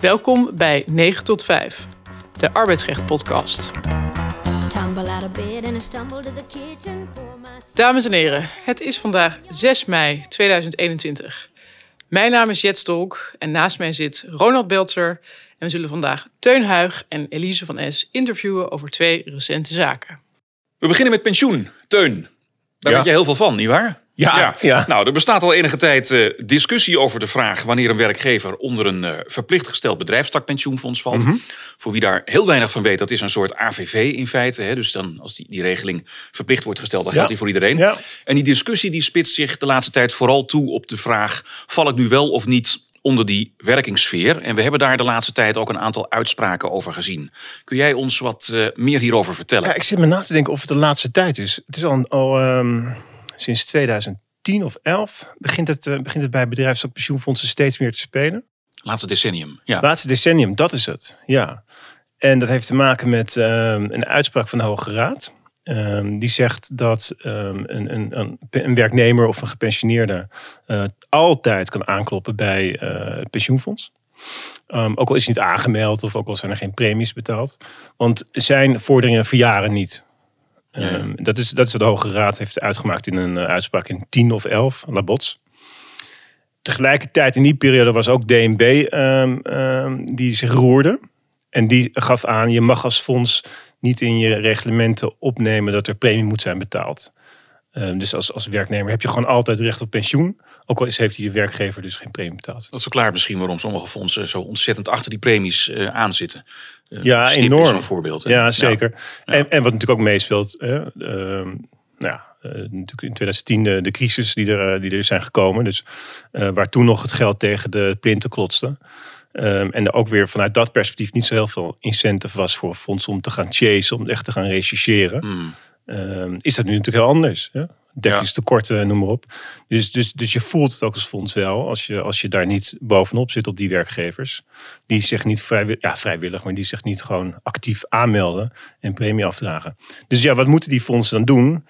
Welkom bij 9 tot 5, de arbeidsrecht podcast. Dames en heren, het is vandaag 6 mei 2021. Mijn naam is Jet Stolk en naast mij zit Ronald Beltzer. En we zullen vandaag Teun Huig en Elise van S interviewen over twee recente zaken. We beginnen met pensioen. Teun, daar Ja. weet je heel veel van, nietwaar? Ja, ja. Nou, er bestaat al enige tijd eh, discussie over de vraag wanneer een werkgever onder een eh, verplicht gesteld bedrijfstakpensioenfonds valt. Mhm. Voor wie daar heel weinig van weet, dat is een soort AVV in feite. Hè? Dus dan, als die, die regeling verplicht wordt gesteld, dan Ja. geldt die voor iedereen. Ja. En die discussie die spitst zich de laatste tijd vooral toe op de vraag: val ik nu wel of niet onder die werkingssfeer? En we hebben daar de laatste tijd ook een aantal uitspraken over gezien. Kun jij ons wat eh, meer hierover vertellen? Ja, ik zit me na te denken of het de laatste tijd is. Het is al, al ehm, sinds 2010 of 11 begint het, eh, begint het bij bedrijfstakpensioenfondsen steeds meer te spelen. Laatste decennium. Ja. Laatste decennium, dat is het. Ja. En dat heeft te maken met ehm, een uitspraak van de Hoge Raad. Ehm, die zegt dat ehm, een, een, een, werknemer of een gepensioneerde eh, altijd kan aankloppen bij eh, het pensioenfonds. Ook al is hij niet aangemeld of ook al zijn er geen premies betaald. Want zijn vorderingen verjaren niet. Ehm, dat, is, dat is wat de Hoge Raad heeft uitgemaakt in een eh, uitspraak in 10 of 11, Labots. Tegelijkertijd in die periode was ook DNB ehm, ehm, die zich roerde. En die gaf aan, je mag als fonds niet in je reglementen opnemen dat er premie moet zijn betaald. Ehm, dus als, als werknemer heb je gewoon altijd recht op pensioen. Ook al is, heeft je werkgever dus geen premie betaald. Dat verklaart misschien waarom sommige fondsen zo ontzettend achter die premies eh aanzitten. Eh, Ja, enorm. is zo'n voorbeeld. hè? Ja, zeker. Ja. En, en wat natuurlijk ook meespeelt, hè, ehm, nou ja, eh, natuurlijk in 2010 de, de crisis die er, die er zijn gekomen. Dus waar toen nog het geld tegen de plinten klotste. Ehm, en er ook weer vanuit dat perspectief niet zo heel veel incentive was voor fondsen om te gaan chasen, om echt te gaan rechercheren. Hmm. Ehm, is dat nu natuurlijk heel anders. Hè? Dekkingstekorten, noem maar op. Dus, dus, dus je voelt het ook als fonds wel, als je, als je daar niet bovenop zit op die werkgevers. Die zich niet vrijwillig, ja, vrijwillig, maar die zich niet gewoon actief aanmelden en premie afdragen. Dus ja, wat moeten die fondsen dan doen?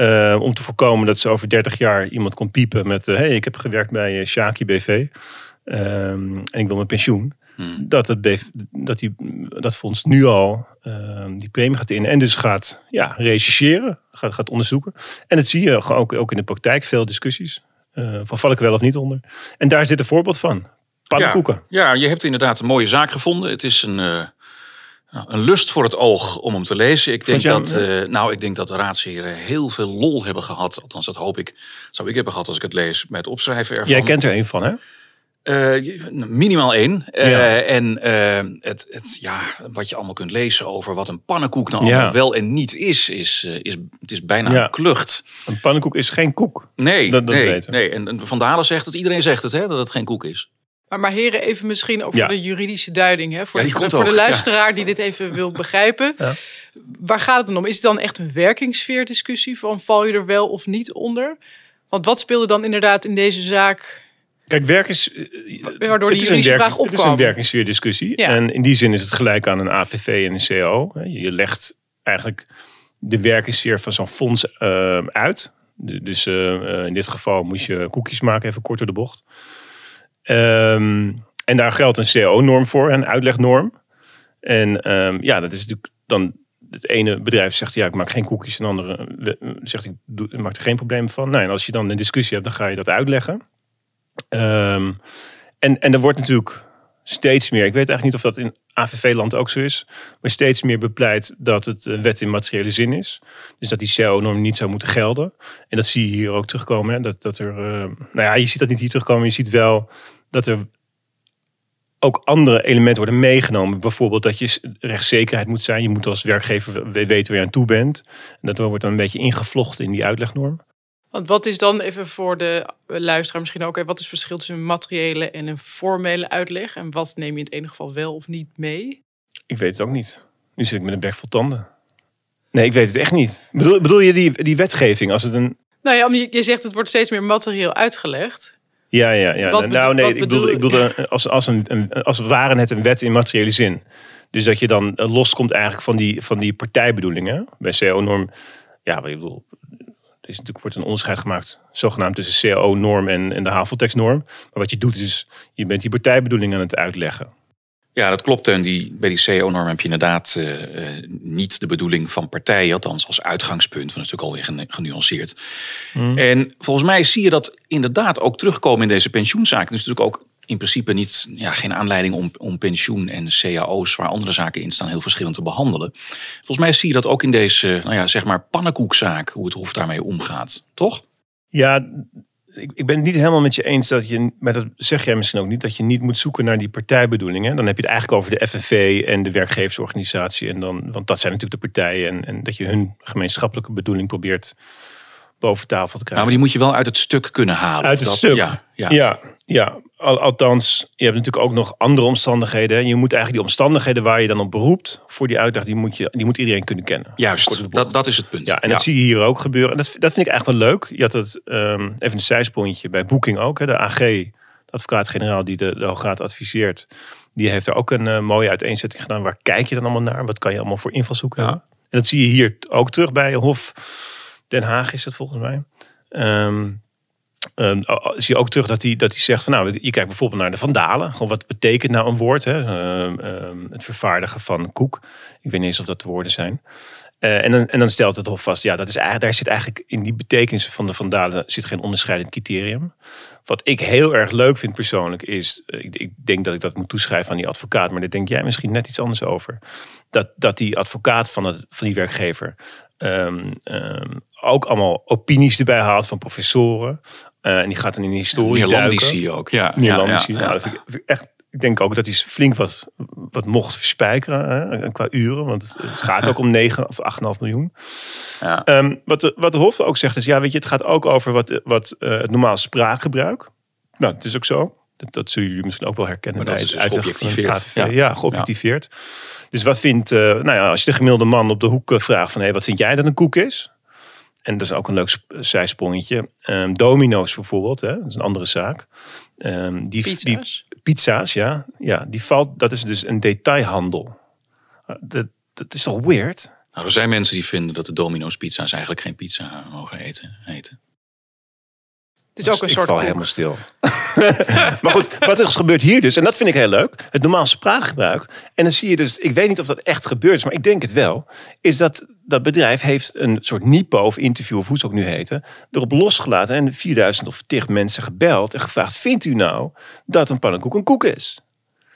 eh, om te voorkomen dat ze over 30 jaar iemand kon piepen met... hé, hey, ik heb gewerkt bij eh, Shaki BV ehm, en ik wil mijn pensioen. Hmm. Dat, het BV dat, die, dat fonds nu al ehm, die premie gaat in en dus gaat ja, rechercheren, gaat, gaat onderzoeken. En dat zie je ook, ook in de praktijk, veel discussies. eh, van val ik wel of niet onder. En daar zit een voorbeeld van. Pannenkoeken. Ja, ja, je hebt inderdaad een mooie zaak gevonden. Het is een, eh, nou, een lust voor het oog om hem te lezen. Ik denk, dat, eh, nou, ik denk dat de raadsheren heel veel lol hebben gehad. Althans, dat hoop ik. Zou ik hebben gehad als ik het lees het opschrijven ervan. Jij kent er een van, hè? Eh, minimaal één. Eh, Ja. En eh, het, het, ja, wat je allemaal kunt lezen over wat een pannenkoek nou Ja. allemaal wel en niet is, is, is het is bijna Ja. een klucht. Een pannenkoek is geen koek. Nee, Dat- dat nee, weten nee. En, en Van Dalen zegt het, iedereen zegt het, hè, dat het geen koek is. Maar, maar heren, even misschien over Ja. de juridische duiding. Hè, voor de, voor de ook, luisteraar die dit even wil begrijpen. Ja. Waar gaat het dan om? Is het dan echt een werkingssfeerdiscussie van val je er wel of niet onder? Want wat speelde dan inderdaad in deze zaak? Kijk, werk is. eh, Waardoor die het is juridische een vraag werk- Het is opkwam. een werkingssfeerdiscussie. Ja. En in die zin is het gelijk aan een AVV en een CO. Je legt eigenlijk de werkingssfeer van zo'n fonds eh, uit. Du- Dus eh, in dit geval moest je koekjes maken, even kort door de bocht. Ehm, en daar geldt een CO-norm voor, een uitlegnorm. En ehm, ja, dat is natuurlijk dan. Het ene bedrijf zegt ja, ik maak geen koekjes. En de andere zegt ik maak er geen probleem van. Nou, en als je dan een discussie hebt, dan ga je dat uitleggen. Ehm, en, en er wordt natuurlijk steeds meer, ik weet eigenlijk niet of dat in AVV-land ook zo is, maar steeds meer bepleit dat het een wet in materiële zin is. Dus dat die CO-norm niet zou moeten gelden. En dat zie je hier ook terugkomen. Hè? Dat, dat er, eh, nou ja, je ziet dat niet hier terugkomen, je ziet wel dat er ook andere elementen worden meegenomen. Bijvoorbeeld dat je rechtszekerheid moet zijn. Je moet als werkgever we- weten waar je aan toe bent. En dat wordt dan een beetje ingevlochten in die uitlegnorm. Want wat is dan even voor de luisteraar misschien ook, wat is het verschil tussen een materiële en een formele uitleg? En wat neem je in het ene geval wel of niet mee? Ik weet het ook niet. Nu zit ik met een bek vol tanden. Nee, ik weet het echt niet. Bedoel, bedoel je die, die wetgeving? Als het een. Nou ja, je, je zegt het wordt steeds meer materieel uitgelegd. Ja, ja, ja. Wat nou, nee, ik bedoel, ik bedoel als, als, een, een, als het ware het een wet in materiële zin. Dus dat je dan eh, loskomt eigenlijk van die, van die partijbedoelingen. Bij CO-norm, ja, wat ik bedoel, is natuurlijk wordt een onderscheid gemaakt, zogenaamd tussen CO-norm en, en de haveltekstnorm. Maar wat je doet is, je bent die partijbedoeling aan het uitleggen. Ja, dat klopt. En die, bij die CO-norm heb je inderdaad eh, eh, niet de bedoeling van partijen, althans als uitgangspunt. Want dat is natuurlijk alweer genu- genuanceerd. En volgens mij zie je dat inderdaad ook terugkomen in deze pensioenzaken. Dus natuurlijk ook in principe niet, ja, geen aanleiding om, om pensioen en cao's, waar andere zaken in staan, heel verschillend te behandelen. Volgens mij zie je dat ook in deze, nou ja, zeg maar, pannenkoekzaak, hoe het Hof daarmee omgaat. Toch? Ja, ik, ben het niet helemaal met je eens dat je, maar dat zeg jij misschien ook niet, dat je niet moet zoeken naar die partijbedoelingen. Dan heb je het eigenlijk over de FNV en de werkgeversorganisatie. En dan, want dat zijn natuurlijk de partijen. En, en dat je hun gemeenschappelijke bedoeling probeert boven tafel te Nou, krijgen. maar die moet je wel uit het stuk kunnen halen. Uit het Dat- stuk. Ja, ja. Ja, ja. Al- althans, je hebt natuurlijk ook nog andere omstandigheden. Je moet eigenlijk die omstandigheden waar je dan op beroept voor die uitdaging, die moet, je, die moet iedereen kunnen kennen. Juist, dat, dat is het punt. Ja, en dat zie je hier ook gebeuren. En dat, dat vind ik eigenlijk wel leuk. Je had het, ehm, even een zijspontje, bij Booking ook. Hè, de AG, de advocaat-generaal die de, de Hoograad adviseert. Die heeft er ook een eh, mooie uiteenzetting gedaan. Waar kijk je dan allemaal naar? Wat kan je allemaal voor invalshoek Ja. hebben? En dat zie je hier ook terug bij Hof Den Haag is dat volgens mij. Ehm, ehm, oh, oh, zie je ook terug dat hij, dat hij zegt van nou, je kijkt bijvoorbeeld naar de vandalen. Gewoon wat betekent nou een woord? Hè? Ehm, het vervaardigen van koek. Ik weet niet eens of dat de woorden zijn. Eh, en, dan, en dan stelt het Hof vast, ja, dat is daar zit eigenlijk in die betekenis van de vandalen zit geen onderscheidend criterium. Wat ik heel erg leuk vind persoonlijk is, eh, ik, ik denk dat ik dat moet toeschrijven aan die advocaat, maar daar denk jij misschien net iets anders over. Dat, dat die advocaat van, het, van die werkgever ehm, ehm, ook allemaal opinies erbij haalt van professoren. Eh, en die gaat dan in de historie je ook. Ja, ja, Ja, ja, dat vind ik, vind ik echt. Ik denk ook dat hij flink wat, wat mocht verspijkeren hè, qua uren. Want het, het gaat ook om 9 of 8,5 miljoen. Ja. Ehm, wat, de, wat de Hof ook zegt is, ja, weet je, het gaat ook over wat, wat eh, het normaal spraakgebruik. Nou, het is ook zo. Dat, dat zullen jullie misschien ook wel herkennen. Maar dat bij is het dus geobjectiveerd. Ja. Ja, geobjectiveerd. Dus wat vindt, eh, nou ja, als je de gemiddelde man op de hoek eh, vraagt van, hé, wat vind jij dat een koek is? En dat is ook een leuk sp- zijsprongetje. Ehm, domino's bijvoorbeeld, hè, dat is een andere zaak. Ehm, die, die, Pizza's. pizza's, ja, ja, die valt, dat is dus een detailhandel. Uh, Dat, dat is toch weird? Nou, er zijn mensen die vinden dat de Domino's pizza's eigenlijk geen pizza mogen eten. eten. Het is ook een Dus ik soort val koek. helemaal stil. maar goed, wat er gebeurt hier dus, en dat vind ik heel leuk, het normaal spraakgebruik. En dan zie je dus, ik weet niet of dat echt gebeurt, is, maar ik denk het wel, is dat dat bedrijf heeft een soort Nipo of interview, of hoe ze ook nu heten, erop losgelaten en 4000 of 10 mensen gebeld en gevraagd, vindt u nou dat een pannenkoek een koek is?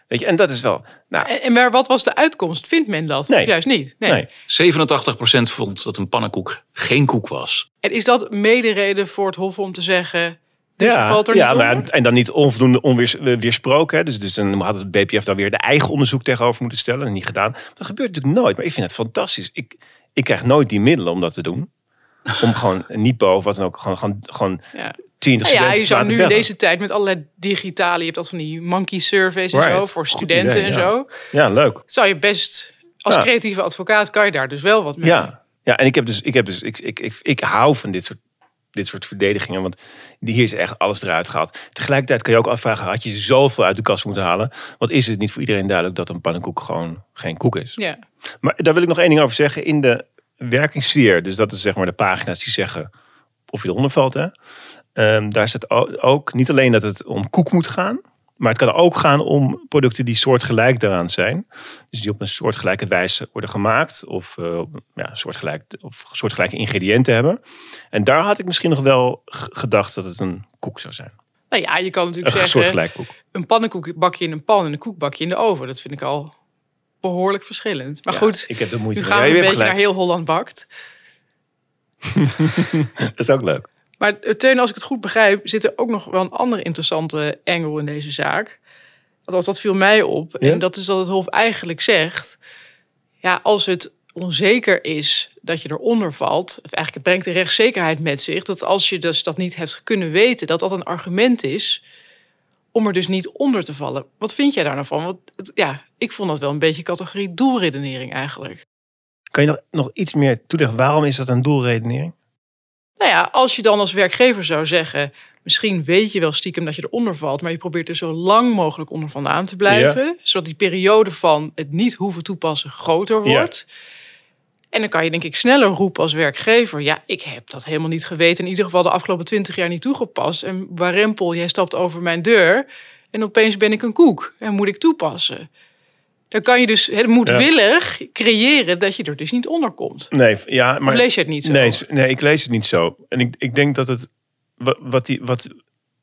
Weet je, en dat is wel, nou, En, en maar wat was de uitkomst? Vindt men dat? Nee. Of juist niet? Nee. nee. 87% vond dat een pannenkoek geen koek was. En is dat medereden voor het Hof om te zeggen... Dus je valt er ja, niet maar, onder? en dan niet onvoldoende onweersproken. Hè. Dus, dus dan had het BPF daar weer de eigen onderzoek tegenover moeten stellen. En niet gedaan. Maar dat gebeurt natuurlijk nooit. Maar ik vind het fantastisch. Ik, ik krijg nooit die middelen om dat te doen. Om gewoon Nipo of wat dan ook. Gewoon, gewoon, gewoon Ja. 20 Nou ja, je zou nu in deze tijd met allerlei digitale... Je hebt dat van die monkey surveys en zo voor studenten idee, en ja. zo. Ja, leuk. Zou je best... Als Ja. creatieve advocaat kan je daar dus wel wat mee. Ja, ja en ik heb dus, ik, heb dus ik, ik, ik, ik hou van dit soort, dit soort verdedigingen. Want hier is echt alles eruit gehaald. Tegelijkertijd kan je ook afvragen, had je zoveel uit de kast moeten halen? Want is het niet voor iedereen duidelijk dat een pannenkoek gewoon geen koek is? Ja. Maar daar wil ik nog één ding over zeggen. In de werkingssfeer, dus dat is zeg maar de pagina's die zeggen of je eronder valt. Hè? Ehm, daar staat ook niet alleen dat het om koek moet gaan. Maar het kan ook gaan om producten die soortgelijk daaraan zijn. Dus die op een soortgelijke wijze worden gemaakt. Of, eh, ja, soortgelijk, of soortgelijke ingrediënten hebben. En daar had ik misschien nog wel gedacht dat het een koek zou zijn. Nou ja, je kan natuurlijk Een zeggen... koek. een pannenkoek bak je in een pan en een koek bak je in de oven. Dat vind ik al behoorlijk verschillend. Maar Ja, goed, ik heb de moeite nu gaan we je een beetje naar heel Holland bakt. Dat is ook leuk. Maar eh, Teun, als ik het goed begrijp, zit er ook nog wel een andere interessante angle in deze zaak. Althans, dat viel mij op. Ja? En dat is dat het Hof eigenlijk zegt... Ja, als het onzeker is dat je eronder valt... of eigenlijk het brengt de rechtszekerheid met zich... dat als je dus dat niet hebt kunnen weten... dat dat een argument is om er dus niet onder te vallen. Wat vind jij daar nou van? Want het- ja, ik vond dat wel een beetje categorie doelredenering eigenlijk. Kan je nog, nog iets meer toelichten? Waarom is dat een doelredenering? Nou ja, als je dan als werkgever zou zeggen... misschien weet je wel stiekem dat je eronder valt... maar je probeert er zo lang mogelijk onder vandaan te blijven... zodat die periode van het niet hoeven toepassen groter wordt... En dan kan je denk ik sneller roepen als werkgever... ja, ik heb dat helemaal niet geweten... in ieder geval de afgelopen twintig jaar niet toegepast. En warempel, jij stapt over mijn deur... en opeens ben ik een koek en moet ik toepassen. Dan kan je dus het moedwillig creëren dat je er dus niet onder komt. Nee, ja, maar Of lees je het niet zo? Nee, nee, ik lees het niet zo. En ik, ik denk dat het wat, die, wat,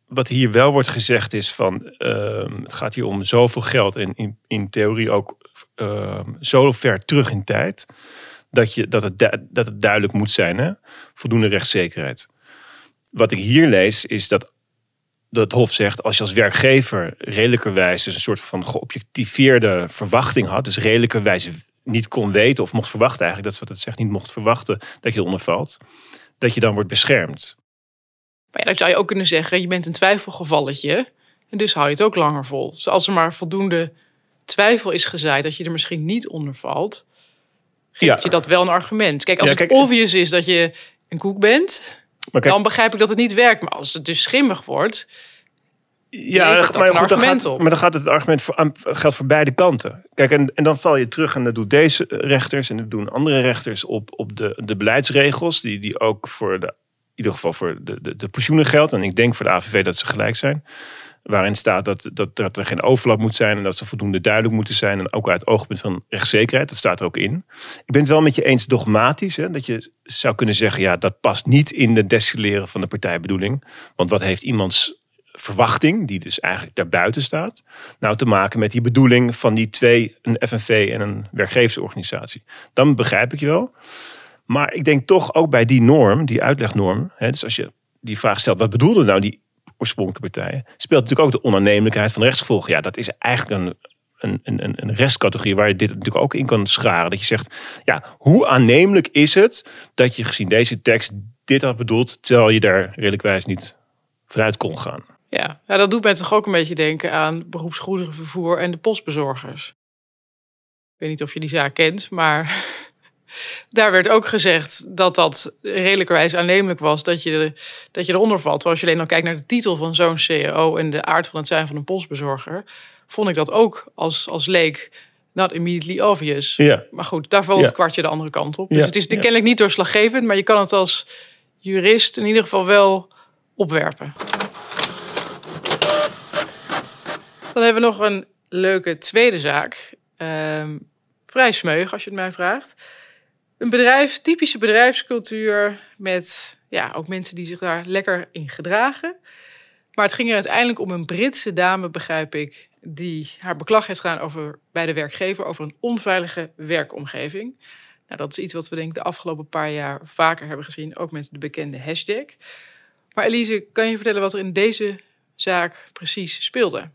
wat hier wel wordt gezegd is van ehm, het gaat hier om zoveel geld en in, in theorie ook ehm, zo ver terug in tijd dat, je, dat, het, dat het duidelijk moet zijn, hè? voldoende rechtszekerheid. Wat ik hier lees is dat dat Hof zegt, als je als werkgever redelijkerwijs dus een soort van geobjectiveerde verwachting had, dus redelijkerwijs niet kon weten of mocht verwachten eigenlijk, dat is wat het zegt, niet mocht verwachten dat je eronder valt, dat je dan wordt beschermd. Maar ja, dan zou je ook kunnen zeggen, je bent een twijfelgevalletje. En dus hou je het ook langer vol. Dus als er maar voldoende twijfel is gezaaid dat je er misschien niet onder valt, geeft Ja. je dat wel een argument. Kijk, als Ja, het kijk- obvious is dat je een koek bent, Maar kijk, dan begrijp ik dat het niet werkt. Maar als het dus schimmig wordt, ja, dat maar, goed, dan argument gaat, op. maar dan gaat het argument voor, aan, geldt voor beide kanten. Kijk, en, en dan val je terug en dat doen deze rechters en dat doen andere rechters op, op de, de beleidsregels, die, die ook voor de, in ieder geval voor de, de, de pensioenen geldt. En ik denk voor de AVV dat ze gelijk zijn. Waarin staat dat, dat, er geen overlap moet zijn en dat ze voldoende duidelijk moeten zijn. En ook uit het oogpunt van rechtszekerheid, dat staat er ook in. Ik ben het wel met je eens dogmatisch, hè, dat je zou kunnen zeggen, ja, dat past niet in de destilleren van de partijbedoeling. Want wat heeft iemands verwachting, die dus eigenlijk daarbuiten staat, nou te maken met die bedoeling van die twee, een FNV en een werkgeversorganisatie. Dan begrijp ik je wel. Maar ik denk toch ook bij die norm, die uitlegnorm, hè, dus als je die vraag stelt, wat bedoelden nou die oorspronkelijke partijen, speelt natuurlijk ook de onaannemelijkheid van rechtsgevolgen. Ja, dat is eigenlijk een, een, een, een- restcategorie waar je dit natuurlijk ook in kan scharen. Dat je zegt, ja, hoe aannemelijk is het dat je gezien deze tekst dit had bedoeld, terwijl je daar redelijkwijs niet vanuit kon gaan. ja, ja, dat doet mij toch ook een beetje denken aan beroepsgoederenvervoer en de postbezorgers. Ik weet niet of je die zaak kent, maar daar werd ook gezegd dat dat redelijkerwijs aannemelijk was dat je, dat je eronder valt. Als je alleen al kijkt naar de titel van zo'n CEO en de aard van het zijn van een postbezorger, vond ik dat ook als, als leek not immediately obvious. Ja, Maar goed, daar valt Ja. het kwartje de andere kant op. Dus Ja, het is kennelijk niet doorslaggevend, maar je kan het als jurist in ieder geval wel opwerpen. Dan hebben we nog een leuke tweede zaak. Ehm, vrij smeug, als je het mij vraagt. Een bedrijf, typische bedrijfscultuur met ja, ook mensen die zich daar lekker in gedragen. Maar het ging er uiteindelijk om een Britse dame, begrijp ik, die haar beklag heeft gedaan over, bij de werkgever over een onveilige werkomgeving. Nou, dat is iets wat we denk de afgelopen paar jaar vaker hebben gezien, ook met de bekende hashtag. Maar Elise, kan je vertellen wat er in deze zaak precies speelde?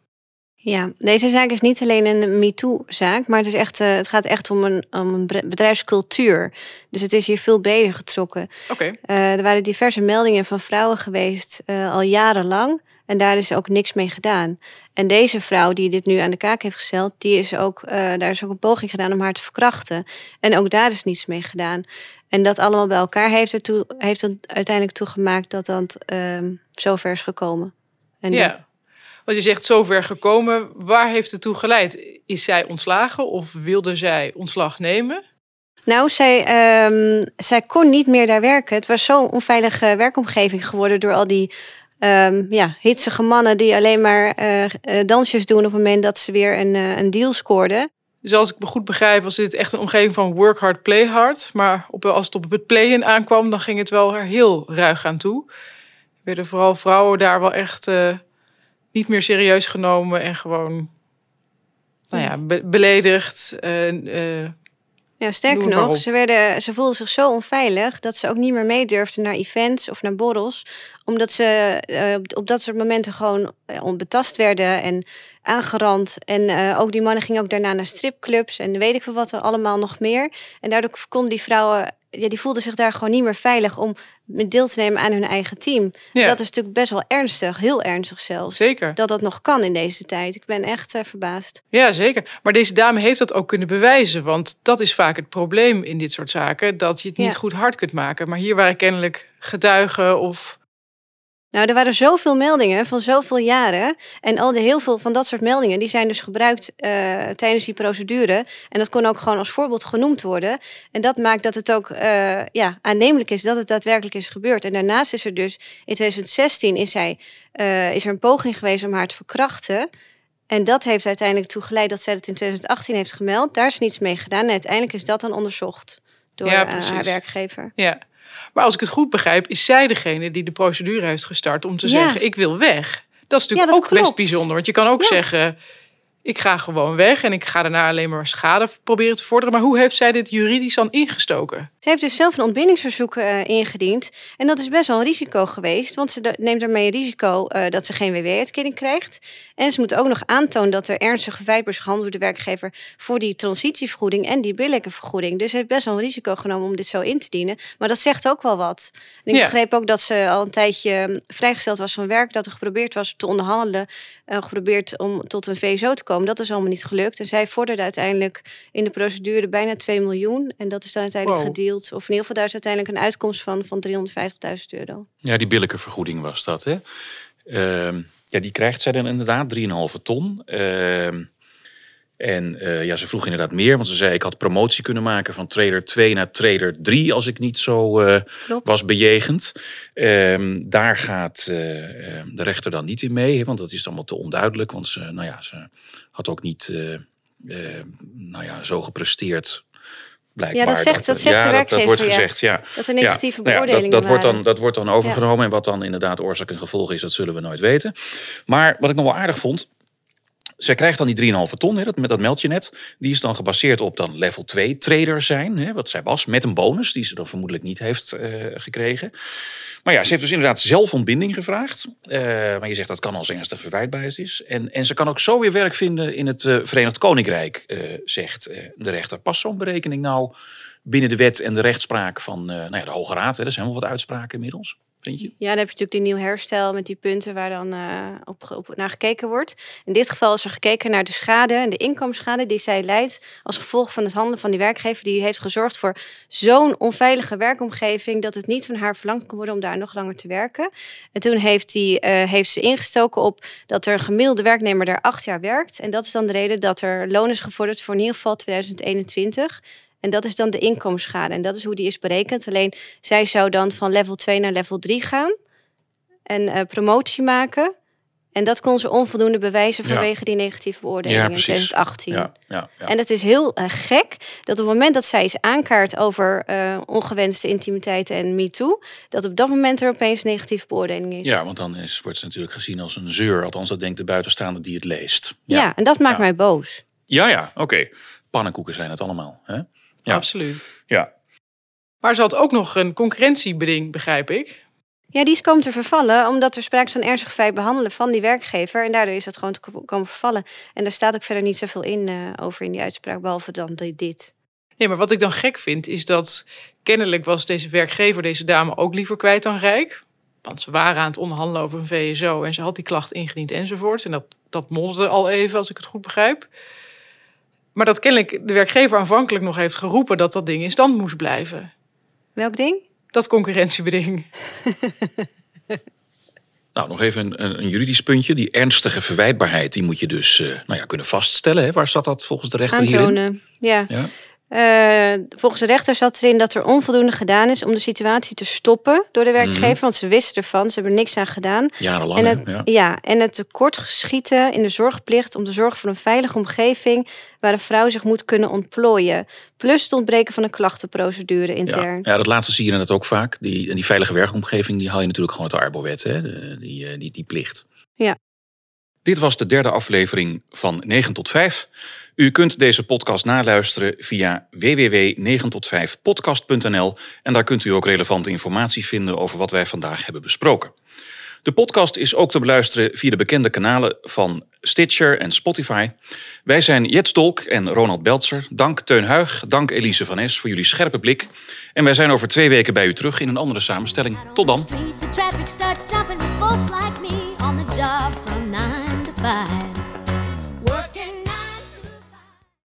Ja, deze zaak is niet alleen een MeToo-zaak, maar het, is echt, eh, het gaat echt om een, om een bedrijfscultuur. Dus het is hier veel breder getrokken. Oké, Eh, er waren diverse meldingen van vrouwen geweest, eh, al jarenlang. En daar is ook niks mee gedaan. En deze vrouw die dit nu aan de kaak heeft gesteld, die is ook, daar is ook een poging gedaan om haar te verkrachten. En ook daar is niets mee gedaan. En dat allemaal bij elkaar heeft, ertoe, heeft er uiteindelijk toegemaakt dat dat ehm zover is gekomen. En ja. Want je zegt zover gekomen, waar heeft het toe geleid? Is zij ontslagen of wilde zij ontslag nemen? Nou, zij, ehm, zij kon niet meer daar werken. Het was zo'n onveilige werkomgeving geworden door al die ehm, ja, hitsige mannen die alleen maar eh, eh, dansjes doen op het moment dat ze weer een, eh, een deal scoorden. Dus als ik me goed begrijp, was dit echt een omgeving van work hard, play hard. Maar op, als het op het playen aankwam, dan ging het wel er heel ruig aan toe. Werden vooral vrouwen daar wel echt niet meer serieus genomen en gewoon nou ja, be- beledigd. eh, Ja, sterker nog, ze, werden, ze voelden zich zo onveilig dat ze ook niet meer mee durfden naar events of naar borrels. Omdat ze eh, op, dat soort momenten gewoon eh, onbetast werden en aangerand. En ook die mannen gingen ook daarna naar stripclubs en weet ik veel wat er allemaal nog meer. En daardoor konden die vrouwen, ja, die voelden zich daar gewoon niet meer veilig om deel te nemen aan hun eigen team. ja, Dat is natuurlijk best wel ernstig, heel ernstig zelfs. zeker. Dat dat nog kan in deze tijd. Ik ben echt eh, verbaasd. Ja, zeker. Maar deze dame heeft dat ook kunnen bewijzen. Want dat is vaak het probleem in dit soort zaken. Dat je het niet Ja. goed hard kunt maken. Maar hier waren kennelijk getuigen of... Nou, er waren zoveel meldingen van zoveel jaren. En al de heel veel van dat soort meldingen, die zijn dus gebruikt eh, tijdens die procedure. En dat kon ook gewoon als voorbeeld genoemd worden. En dat maakt dat het ook eh, ja, aannemelijk is dat het daadwerkelijk is gebeurd. En daarnaast is er dus in 2016 is, hij, eh, is er een poging geweest om haar te verkrachten. En dat heeft uiteindelijk toe geleid dat zij het in 2018 heeft gemeld. Daar is niets mee gedaan. En uiteindelijk is dat dan onderzocht door Ja, precies. haar werkgever. Ja. Maar als ik het goed begrijp, is zij degene die de procedure heeft gestart om te Ja. zeggen: ik wil weg. Dat is natuurlijk Ja, dat ook best bijzonder. Want je kan ook Ja. zeggen: ik ga gewoon weg en ik ga daarna alleen maar schade proberen te vorderen. Maar hoe heeft zij dit juridisch dan ingestoken? Ze heeft dus zelf een ontbindingsverzoek eh, ingediend. En dat is best wel een risico geweest. Want ze neemt daarmee een risico eh, dat ze geen WW-uitkering krijgt. En ze moet ook nog aantonen dat er ernstige is gehandeld door de werkgever voor die transitievergoeding en die billijke vergoeding. Dus ze heeft best wel een risico genomen om dit zo in te dienen. Maar dat zegt ook wel wat. En ik Ja. begreep ook dat ze al een tijdje mm, vrijgesteld was van werk. Dat er geprobeerd was te onderhandelen. eh, geprobeerd om tot een VSO te komen. Dat is allemaal niet gelukt. En zij vorderde uiteindelijk in de procedure bijna 2 miljoen. En dat is dan uiteindelijk Wow. gedeeld. Of in ieder geval daar is uiteindelijk een uitkomst van, van 350.000 euro. Ja, die billijke vergoeding was dat. Hè? Ehm, ja, die krijgt zij dan inderdaad, 3,5 ton. Ehm, en eh, ja, ze vroeg inderdaad meer, want ze zei ik had promotie kunnen maken van trader 2 naar trader 3 als ik niet zo eh, was bejegend. Ehm, daar gaat eh, eh, de rechter dan niet in mee, want dat is allemaal te onduidelijk. Want ze, nou ja, ze had ook niet nou ja, zo gepresteerd. Blijkbaar. Ja, dat zegt- dat zegt de ja, dat, dat wordt werkgever, ja. gezegd, ja. Dat er negatieve nou ja, dat, beoordelingen dat, wordt dan, dat wordt dan overgenomen. En wat dan inderdaad oorzaak en gevolg is, dat zullen we nooit weten. Maar wat ik nog wel aardig vond. Zij krijgt dan die 3,5 ton, hè, dat, dat meld je net. Die is dan gebaseerd op dan level 2 trader zijn. Hè, wat zij was, met een bonus die ze dan vermoedelijk niet heeft eh, gekregen. Maar ja, ze heeft dus inderdaad zelf ontbinding gevraagd. Eh, maar je zegt dat kan als ernstig verwijtbaar is. En, en ze kan ook zo weer werk vinden in het eh, Verenigd Koninkrijk, zegt de rechter. Past zo'n berekening nou binnen de wet en de rechtspraak van nou ja, de Hoge Raad? Hè? Er zijn wel wat uitspraken inmiddels, Ja, dan heb je natuurlijk die nieuw herstel met die punten waar dan eh, op, op naar gekeken wordt. In dit geval is er gekeken naar de schade en de inkomensschade die zij leidt als gevolg van het handelen van die werkgever. Die heeft gezorgd voor zo'n onveilige werkomgeving dat het niet van haar verlangd kan worden om daar nog langer te werken. En toen heeft, die, eh, heeft ze ingestoken op dat er een gemiddelde werknemer daar acht jaar werkt. En dat is dan de reden dat er loon is gevorderd voor in ieder geval 2021. En dat is dan de inkomensschade. En dat is hoe die is berekend. Alleen zij zou dan van level 2 naar level 3 gaan en eh, promotie maken. En dat kon ze onvoldoende bewijzen Ja. vanwege die negatieve beoordeling Ja, in precies. 2018. Ja, ja, ja. En het is heel eh, gek dat op het moment dat zij is aankaart over eh, ongewenste intimiteit en MeToo, dat op dat moment er opeens negatieve beoordeling is. Ja, want dan is, wordt ze natuurlijk gezien als een zeur. Althans, dat denkt de buitenstaander die het leest. Ja, en dat maakt mij boos. ja, ja oké. Pannenkoeken zijn het allemaal. Hè? Ja. Absoluut. Ja. Maar ze had ook nog een concurrentiebeding, begrijp ik. Ja, die is komen te vervallen omdat er sprake is van ernstig feit behandelen van die werkgever. En daardoor is dat gewoon te ko- komen vervallen. En daar staat ook verder niet zoveel in eh, over in die uitspraak, behalve dan di- dit. Nee, maar wat ik dan gek vind, is dat kennelijk was deze werkgever, deze dame, ook liever kwijt dan rijk. Want ze waren aan het onderhandelen over een VSO en ze had die klacht ingediend enzovoorts. En dat, dat al even, als ik het goed begrijp. Maar dat kennelijk de werkgever aanvankelijk nog heeft geroepen dat dat ding in stand moest blijven. Welk ding? Dat concurrentiebeding. Nou, nog even een, een, juridisch puntje. Die ernstige verwijtbaarheid, die moet je dus eh, nou ja, kunnen vaststellen. Hè? Waar staat dat volgens de rechter hierin? Aantonen. Ja. Ja? Eh, volgens de rechter zat erin dat er onvoldoende gedaan is om de situatie te stoppen door de werkgever. Mhm. Want ze wisten ervan, ze hebben er niks aan gedaan. Jarenlang, En het, ja. ja. en het tekort geschieten in de zorgplicht om te zorgen voor een veilige omgeving waar een vrouw zich moet kunnen ontplooien. Plus het ontbreken van een klachtenprocedure intern. Ja, ja, dat laatste zie je inderdaad ook vaak. Die, en die veilige werkomgeving, die haal je natuurlijk gewoon uit de Arbowet, hè? De- die, eh, die, die plicht. Ja. Dit was de derde aflevering van 9 tot 5. U kunt deze podcast naluisteren via www.9tot5podcast.nl en daar kunt u ook relevante informatie vinden over wat wij vandaag hebben besproken. De podcast is ook te beluisteren via de bekende kanalen van Stitcher en Spotify. Wij zijn Jet Stolk en Ronald Beltzer. Dank Teun Huig, dank Elise van Es voor jullie scherpe blik. En wij zijn over twee weken bij u terug in een andere samenstelling. Tot dan.